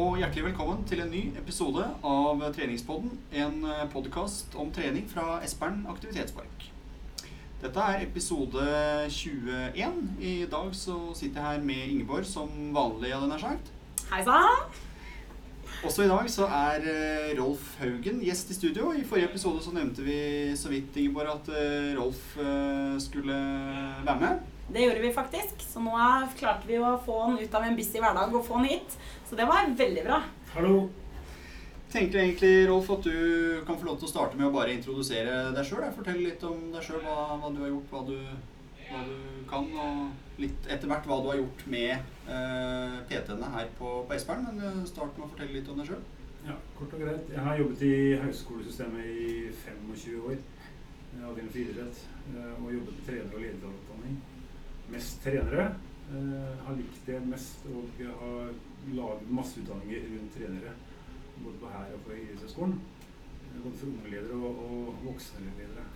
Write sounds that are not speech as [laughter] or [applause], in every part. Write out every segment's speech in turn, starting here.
og hjertelig velkommen til en ny episode av Treningspodden. En podkast om trening fra Espern aktivitetspark. Dette er episode 21. I dag så sitter jeg her med Ingeborg som vanlig, hadde jeg nær sagt. Hei sann! Også i dag så er eh, Rolf Haugen gjest i studio. I forrige episode så nevnte vi så vidt Ingeborg, at eh, Rolf eh, skulle være med. Det gjorde vi faktisk. Så nå klarte vi å få han ut av en busy hverdag og få han hit. Så det var veldig bra. Hallo. Tenker egentlig, Rolf, at du kan få lov til å starte med å bare introdusere deg sjøl. Fortelle litt om deg sjøl, hva, hva, du har gjort, hva du, hva du, kan, og litt etter hvert hva du har gjort med eh, PT-ene her på, på Espern. Men eh, start med å fortelle litt om deg sjøl. Ja, kort og greit. Jeg har jobbet i høyskolesystemet i 25 år. Avdeling for idrett. og jobbet med trener- og lederutdanning. Mest trenere. Uh, har likt det mest og har laget masse utdanninger rundt trenere. Både på her og på idrettshøyskolen. Uh, både for unge ledere og, og voksne ledere.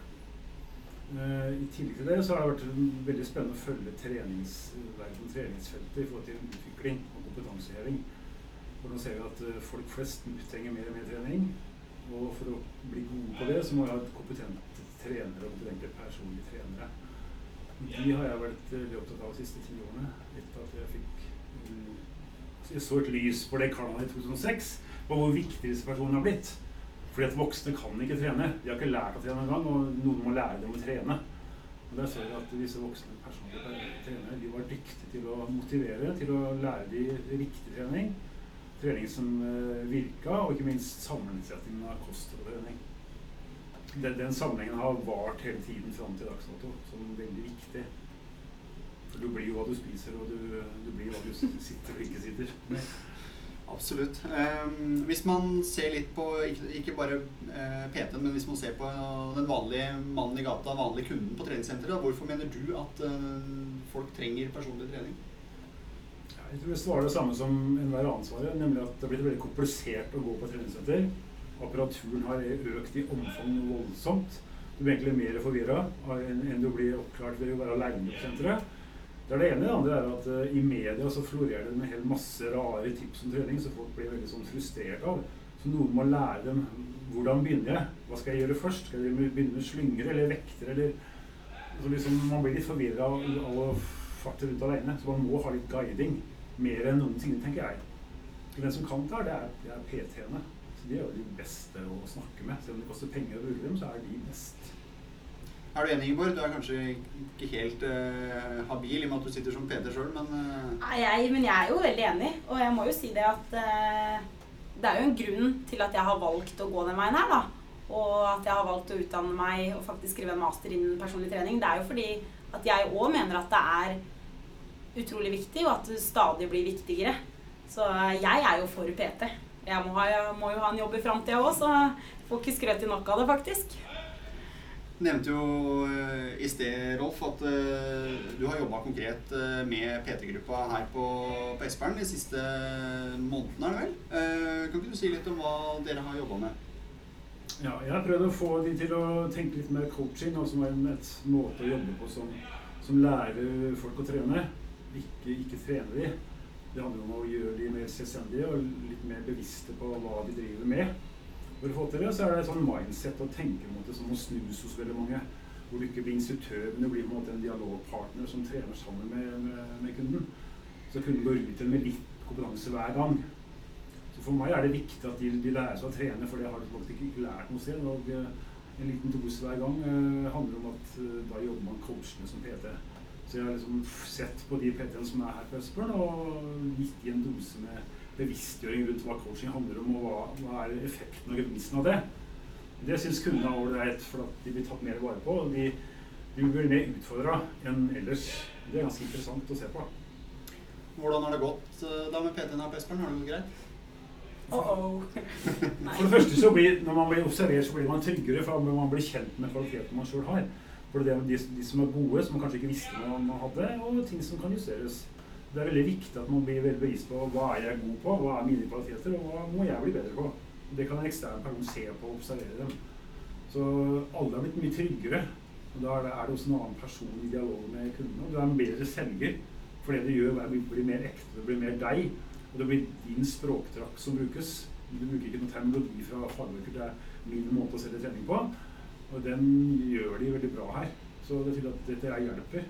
Uh, I tillegg til det så har det vært veldig spennende å følge treningsverden, treningsfeltet i forhold til utvikling og kompetanseheving. For nå ser vi at folk flest trenger mer og mer trening. Og for å bli gode på det, så må vi ha kompetente trenere og kompetente personlige trenere. De har jeg vært veldig opptatt av de siste ti årene. Etter at jeg fikk um, Jeg så et lys på det Canada i 2006, på hvor viktig disse personene har blitt. Fordi at voksne kan ikke trene. De har ikke lært å trene engang, og noen må lære dem å trene. Og der ser vi at disse voksne personlige trenere de var dyktige til å motivere, til å lære de riktig trening. Trening som uh, virka, og ikke minst sammensetningen av kost og trening den, den, sammenhengen har vart hele tiden fram til dags dato som veldig viktig. For du blir jo hva du spiser, og du, du blir hva du sitter og ikke sitter. Absolutt. Um, hvis man ser litt på ikke, ikke bare uh, PT-en, men hvis man ser på uh, den vanlige mannen i gata, vanlige kunden på treningssenteret, hvorfor mener du at uh, folk trenger personlig trening? Jeg tror jeg svarer det samme som enhver annen svarer, nemlig at det har blitt veldig komplisert å gå på treningssenter apparaturen har økt i omfang voldsomt. Du blir egentlig mer forvirra enn du blir oppklart ved å være aleine på senteret. Det er det ene. Det andre er at uh, i media så florerer det med helt masse rare tips om trening, så folk blir veldig sånn frustrert av. Så noen må lære dem hvordan begynner jeg? Hva skal jeg gjøre først? Skal jeg begynne med slyngere eller vekter? Eller så liksom, Man blir litt forvirra av, av å farte rundt alene. Så man må ha litt guiding. Mer enn noensinne, tenker jeg. Den som kan ta det, er, det er PT-ene de er jo de beste å snakke med. Selv om det koster penger å bruke dem, så er de best. Er du enig, Ingeborg? Du er kanskje ikke helt uh, habil i og med at du sitter som PT sjøl, men uh... Nei, jeg, men jeg er jo veldig enig. Og jeg må jo si det at uh, det er jo en grunn til at jeg har valgt å gå den veien her, da. Og at jeg har valgt å utdanne meg og faktisk skrive en master innen personlig trening. Det er jo fordi at jeg òg mener at det er utrolig viktig, og at det stadig blir viktigere. Så jeg er jo for PT jeg må, ha, jeg må, jo ha en jobb i framtida òg, så får ikke skrøt i nok av det, faktisk. Du nevnte jo uh, i sted, Rolf, at uh, du har jobba konkret uh, med PT-gruppa her på, på Espern de siste månedene, er det vel? kan ikke du si litt om hva dere har jobba med? Ja, jeg har prøvd å få de til å tenke litt mer coaching, og som er en et måte å jobbe på som, som lærer folk å trene, ikke, ikke trene de. Det handler om å gjøre de mer selvstendige og litt mer bevisste på hva de driver med. For å få til det, så er det et sånn mindset å tenke måte, som å snus hos veldig mange. Hvor du ikke blir instruktør, men du blir på en måte en dialogpartner som trener sammen med, med, med kunden. Så kunden går ut med litt kompetanse hver gang. Så for meg er det viktig at de, de lærer seg å trene, for det har de faktisk ikke lært noe sted. Og uh, en liten dose hver gang uh, handler om at uh, da jobber man coachende som PT. Så jeg har liksom sett på de PT-ene som er her på Østbjørn, og gitt i en dose med bevisstgjøring rundt hva coaching handler om, og hva, hva er effekten og gevinsten av det. Det syns kundene er ålreit, for at de blir tatt mer vare på. og de, de blir mer utfordra enn ellers. Det er ganske interessant å se på. Hvordan har det gått eh, da med PT-en her på Espern? Har det gått greit? Uh -oh. [laughs] for det første så blir, Når man blir observert, så blir man tryggere, for man blir kjent med kvaliteten man sjøl har. For det er de, de, som er gode, som man kanskje ikke visste man hadde, og ting som kan justeres. Det er veldig viktig at man blir veldig bevisst på hva er jeg god på, hva er mine kvaliteter, og hva må jeg bli bedre på. Det kan en ekstern person se på og observere dem. Så alle er blitt mye tryggere. Og da er det, er også en annen person i dialog med kundene. Du er en bedre selger. For det du gjør, blir mer ekte, det blir mer deg. Og det blir din språkdrakt som brukes. Du bruker ikke noen terminologi fra fagbøker. Det er min måte å selge trening på. Og den gjør de veldig bra her. Så det betyr at dette hjelper.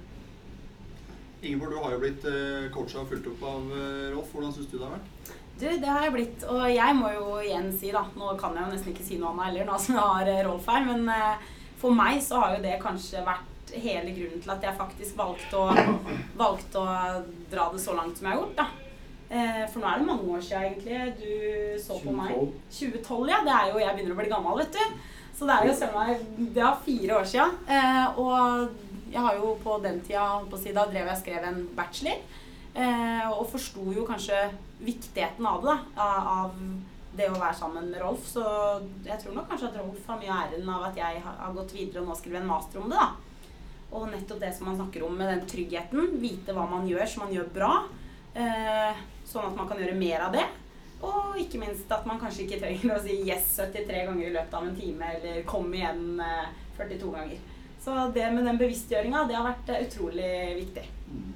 Ingeborg, du har jo blitt uh, coacha og fulgt opp av uh, Rolf. Hvordan syns du det har vært? Du, det har jeg blitt. Og jeg må jo igjen si, da Nå kan jeg jo nesten ikke si noe annet heller, nå som jeg har eh, Rolf her. Men for meg så har jo det kanskje vært hele grunnen til at jeg faktisk valgte å, valgte å dra det så langt som jeg har gjort. da. for nå er det mange år siden egentlig du så på meg. 2012, ja. Det er jo Jeg begynner å bli gammel, vet du. Så det er jo søren meg Det er fire år siden. og jeg har jo på den tida på si, Da drev jeg og skrev en bachelor. Eh, og forsto jo kanskje viktigheten av det. da, Av det å være sammen med Rolf. Så jeg tror nok kanskje at Rolf har mye æren av at jeg har gått videre og nå skriver en master om det. da. Og nettopp det som man snakker om med den tryggheten. Vite hva man gjør som man gjør bra. Eh, sånn at man kan gjøre mer av det. Og ikke minst at man kanskje ikke trenger å si 'yes' 73 ganger i løpet av en time, eller 'kom igjen' 42 ganger. Så det med den bevisstgjøringa, det har vært eh, utrolig viktig. Mm.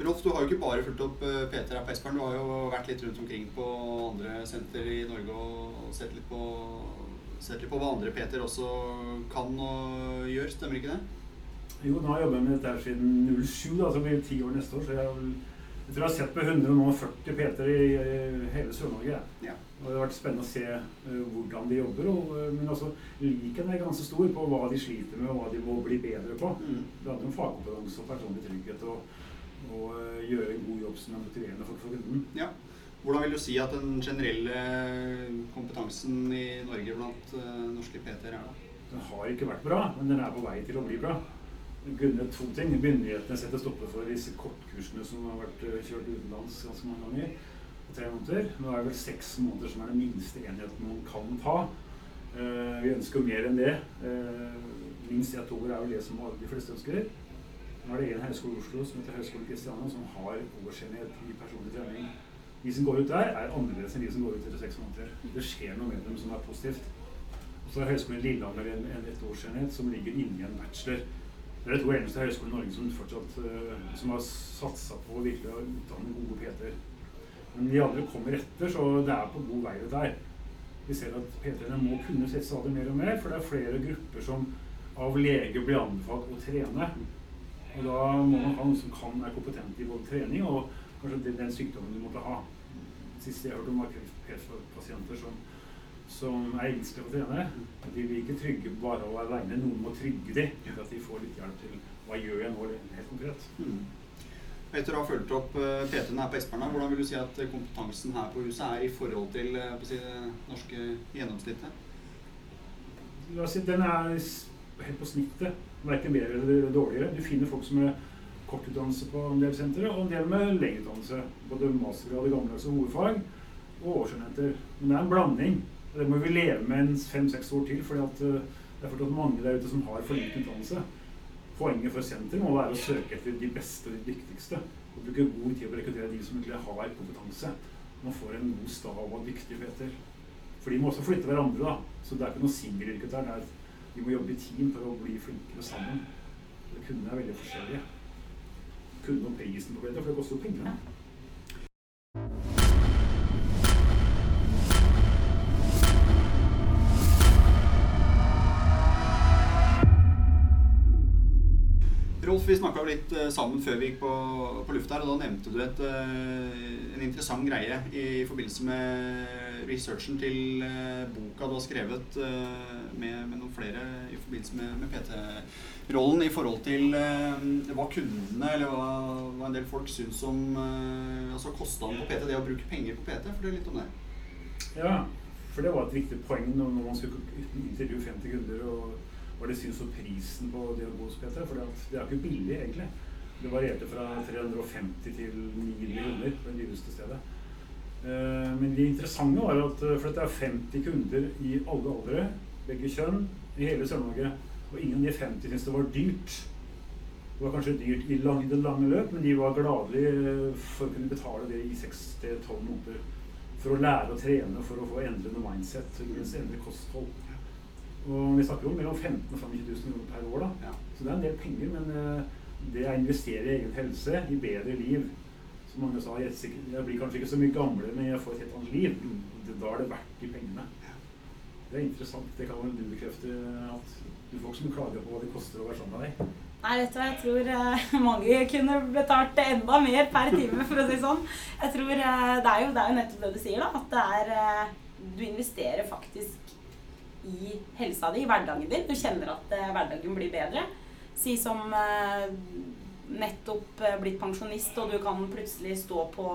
Rolf, du har jo ikke bare fulgt opp eh, Peter her på Espern. Du har jo vært litt rundt omkring på andre senter i Norge og sett litt på, sett litt på hva andre Peter også kan og gjør. Stemmer ikke det? Jo, nå har jeg jobbet med dette her siden 07, da, så blir det ti år neste år. Så jeg, jeg tror jeg har sett på 140 Peter i, hele Sør-Norge. Ja. Og det har vært spennende å se uh, hvordan de jobber. Og, uh, men også liken er ganske stor på hva de sliter med, og hva de må bli bedre på. Mm. Det handler om fagkompetanse og personlig trygghet. Og, og uh, gjøre en god jobb som er motiverende for, for kunden. Ja. Hvordan vil du si at den generelle kompetansen i Norge blant norske PT-er er? da? Den har ikke vært bra, men den er på vei til å bli bra. Grunnet to ting. Myndighetene setter stopper for disse kortkursene som har vært kjørt utenlands ganske mange ganger på tre måneder. Nå er det vel seks måneder som er den minste enheten man kan ta. Uh, vi ønsker mer enn det. Uh, minst ett år er vel det som de fleste ønsker. Nå er det en høyskole i Oslo som heter Høgskolen Kristiania, som har årsenhet i personlig trening. De som går ut der, er annerledes enn de som går ut etter seks måneder. Det skjer noe med dem som er positivt. Og så er Høgskolen Lillehammer en, en ettårsenhet som ligger inni en bachelor. Det er to eneste høyskoler i Norge som fortsatt uh, som har satsa på virkelig å utdanne gode PT-er. Men de andre kommer etter, så det er på god vei, det der. Vi ser at PT-ene må kunne sette stadig mer og mer, for det er flere grupper som av lege blir anbefalt å trene. Og da må man ha noen som kan være kompetent i både trening og kanskje den sykdommen du måtte ha. Sist jeg hørte om, var kreftpasienter som, som er innstilt på å trene. De blir ikke trygge bare å være aleine. Noen må trygge dem, for at de får litt hjelp til hva gjør jeg nå, helt konkret. Mm. Etter å ha fulgt opp eh, PT-en her på Esperna, hvordan vil du si at kompetansen her på huset er i forhold til eh, si, det norske gjennomsnittet? La oss si Den er helt på snittet. Verken bedre eller dårligere. Du finner folk som har kortutdannelse på en del sentre, og en del med lengre utdannelse. Både mastergrad i gammeldagse hovedfag og årsenheter. Men det er en blanding. Det må vi leve med en fem-seks år til, for at det er fortsatt mange der ute som har for liten utdannelse. Poenget for senteret må være å søke etter de beste og de dyktigste. Og bruke god tid på å rekruttere de som egentlig har kompetanse. Man får en god stav av dyktige peter. For de må også flytte hverandre, da. Så det er ikke noe singelyrket der. Er, de må jobbe i team for å bli flinkere sammen. Det kunne er veldig forskjellige. Kunne noen prisen på bedre, for det koster jo penger. Vi snakka litt uh, sammen før vi gikk på, på lufta her, og da nevnte du et, uh, en interessant greie i, forbindelse med researchen til uh, boka du har skrevet med, med, noen flere i forbindelse med, med PT-rollen, i forhold til hva kundene eller hva, hva, en del folk syns om altså kostnaden på PT, det å bruke penger på PT. Fortell litt om det. Ja, for det var et viktig poeng når man skulle intervjue 50 kunder. og hva det syns om prisen på det PT. For det er ikke billig, egentlig. Det varierte fra 350 til 900 kroner på det dyreste stedet. Eh, men det interessante var at eh, for dette er 50 kunder i alle aldre, begge kjønn, i hele Sør-Norge. Og ingen av de 50 syntes det var dyrt. Det var kanskje dyrt i, lang, det lange løp, men de var gladelige eh, for å kunne betale det i 6-12 måneder. For å lære å trene, for å få endrende mindset, endre kosthold. Og vi snakker om mellom 15 000 og 25 000 kroner per år. da. Ja. Så det er en del penger, men det er å investere i egen helse, i bedre liv, Som mange sa, jeg, jeg blir kanskje ikke så mye gamlere, men jeg får et helt annet liv. Da er det verdt de pengene. Det er interessant. Det kan vel du bekrefte at du får ikke så mye klager på hva det koster å være sammen med deg. Nei, vet du hva, jeg tror eh, [laughs] mange kunne betalt enda mer per time, for å si det sånn. Jeg tror eh, det, er jo, det er jo nettopp det du sier, da. At det er eh, Du investerer faktisk i helsa di, i hverdagen din. Du kjenner at eh, hverdagen blir bedre. Si som eh, nettopp eh, blitt pensjonist, og du kan plutselig stå på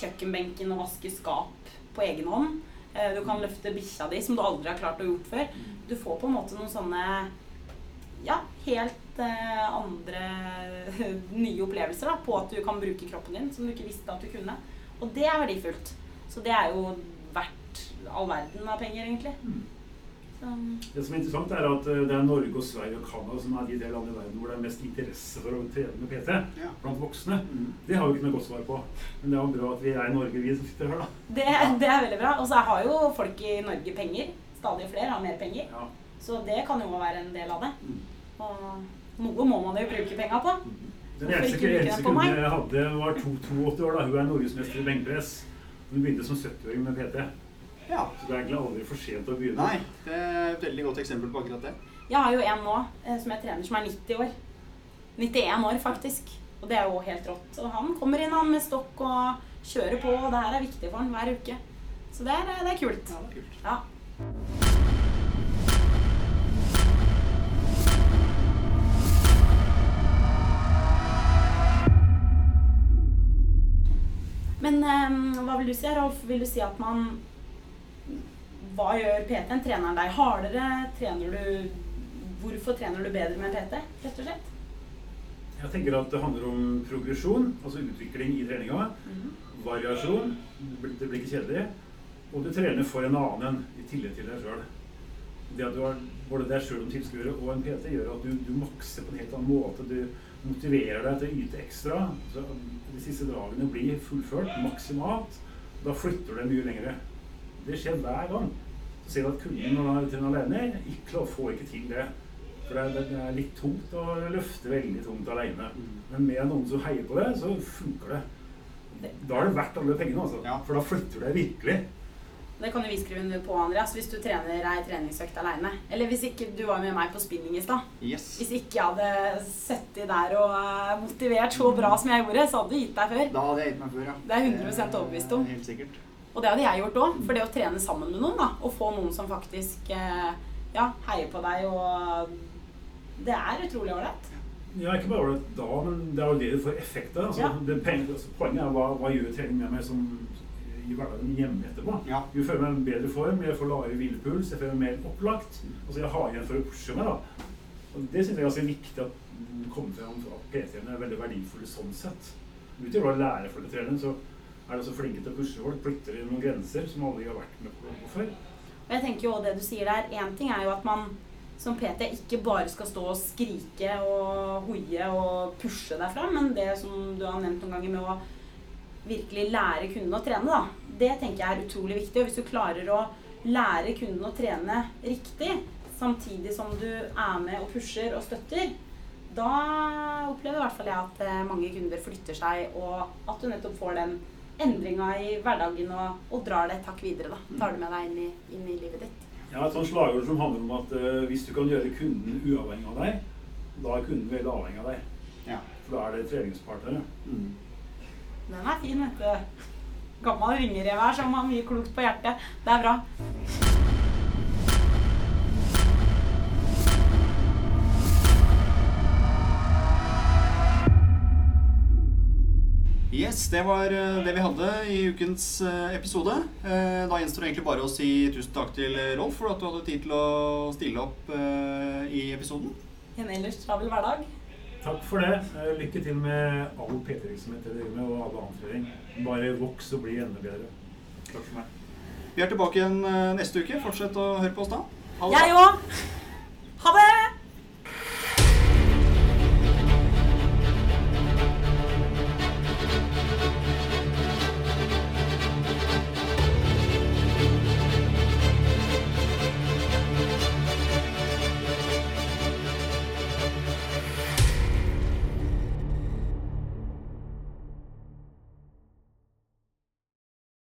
kjøkkenbenken og vaske skap på egen hånd. Du kan løfte bikkja di, som du aldri har klart å gjort før. Du får på en måte noen sånne ja, helt andre [laughs] nye opplevelser da, på at du kan bruke kroppen din som du ikke visste at du kunne. Og det er verdifullt. Så det er jo verdt all verden av penger, egentlig. Så, Det som er interessant, er at eh, det er Norge, og Sverige og Canada som er de del land i verden hvor det er mest interesse for å trene med PT Ja. blant voksne. Mm. Det har vi ikke noe godt svar på. Men det er bra at vi er i Norge, vi som sitter her, da. det, det er veldig bra. Og så har jo folk i Norge penger. Stadig flere har mer penger. Ja. Så det kan jo være en del av det. Mm. Og noe må man jo bruke penga på. Den Hvorfor eneste, eneste den kunden jeg hadde, var to- 82 år. da. Hun er norgesmester i benkpress. Hun begynte som 70-åring med PT. Ja. Så det er egentlig aldri for sent å begynne. Nei, det er et veldig godt eksempel på akkurat det. Jeg har jo en nå eh, som jeg trener som er 90 år. 91 år, faktisk. Og det er jo helt rått. Og han kommer inn han med stokk og kjører på, og det her er viktig for han hver uke. Så det er, det er kult. Ja, det er kult. Ja. Men eh, hva vil du si, Rolf? Vil du si at man Hva gjør PT-en? Trener han deg hardere? Trener du Hvorfor trener du bedre med PT, rett og slett? Jeg tenker at det handler om progresjon, altså utvikling i treninga. Variasjon. Det blir, det blir ikke kjedelig. Og du trener for en annen i tillegg til deg sjøl. Det at du har både deg sjøl som tilskuere og en PT, gjør at du, du makser på en helt annen måte. Du motiverer deg til å yte ekstra. Så de siste dagene blir fullført maksimalt. Da flytter du deg mye lenger. Det skjer hver gang. Ser at kunden når han trener alene, ikke får ikke til det. For det er, det er litt tungt å løfte veldig tungt alene. Men med noen som heier på det, så funker det. Da er det verdt alle pengene, altså. Ja. For da flytter deg virkelig. Det kan du vi skrive under på, Andreas, hvis du trener ei treningsøkt aleine. Eller hvis ikke du var med meg på spinning i stad. Yes. Hvis ikke jeg hadde sittet der og eh, motivert så bra som jeg gjorde, så hadde du gitt deg før. Da hadde jeg gitt meg før, ja. Det er 100% overbevist om. Helt sikkert. Og det hadde jeg gjort òg. For det å trene sammen med noen, da, og få noen som faktisk eh, ja, heier på deg og Det er utrolig ålreit. Ja, ikke bare ålreit da, men det er jo det du får effekt av. Altså, Ja. altså, poenget er hva, hva gjør trening med meg som i hverdagen hjemme etterpå. Ja. Jo føler meg i bedre form, jeg får lavere hvilepuls, jeg føler meg mer opplagt. Altså jeg har igjen for å pushe meg, da. Og det synes jeg er ganske viktig at det kommer frem at PT-ene er veldig verdifulle sånn sett. Utover å lære folk å trene, så er de så flinke til å pushe folk, flytter inn noen grenser som alle har vært med på, på før. Og jeg tenker jo også det du sier der, Én ting er jo at man som PT ikke bare skal stå og skrike og hoie og pushe deg fram, men det som du har nevnt noen ganger med å virkelig lære kunden å trene, da, det tenker jeg er utrolig viktig. Og hvis du klarer å lære kunden å trene riktig, samtidig som du er med og pusher og støtter, da opplever i hvert fall jeg at eh, mange kunder flytter seg, og at du nettopp får den endringa i hverdagen og, og drar det et hakk videre. da. Tar det med deg inn i, inn i livet ditt. Ja, et sånt slagord som handler om at uh, hvis du kan gjøre kunden uavhengig av deg, da er kunden veldig avhengig av deg. Ja. For da er det treningspartnere. Mm. Den er fin, vet du. Gammel ringerev her som har mye klokt på hjertet. Det er bra. Yes, det var eh, det vi hadde i ukens eh, episode. Eh, Da gjenstår det egentlig bare å si tusen takk til Rolf for at du hadde tid til å stille opp i episoden. I en ellers travel hverdag. Takk for det. Lykke til med all PT-virksomhet dere driver med, og all annen trening. Bare voks og bli enda bedre. Takk for meg. Vi er tilbake igjen neste uke. Fortsett å høre på oss da. Ha det bra. Jeg òg. Ha det!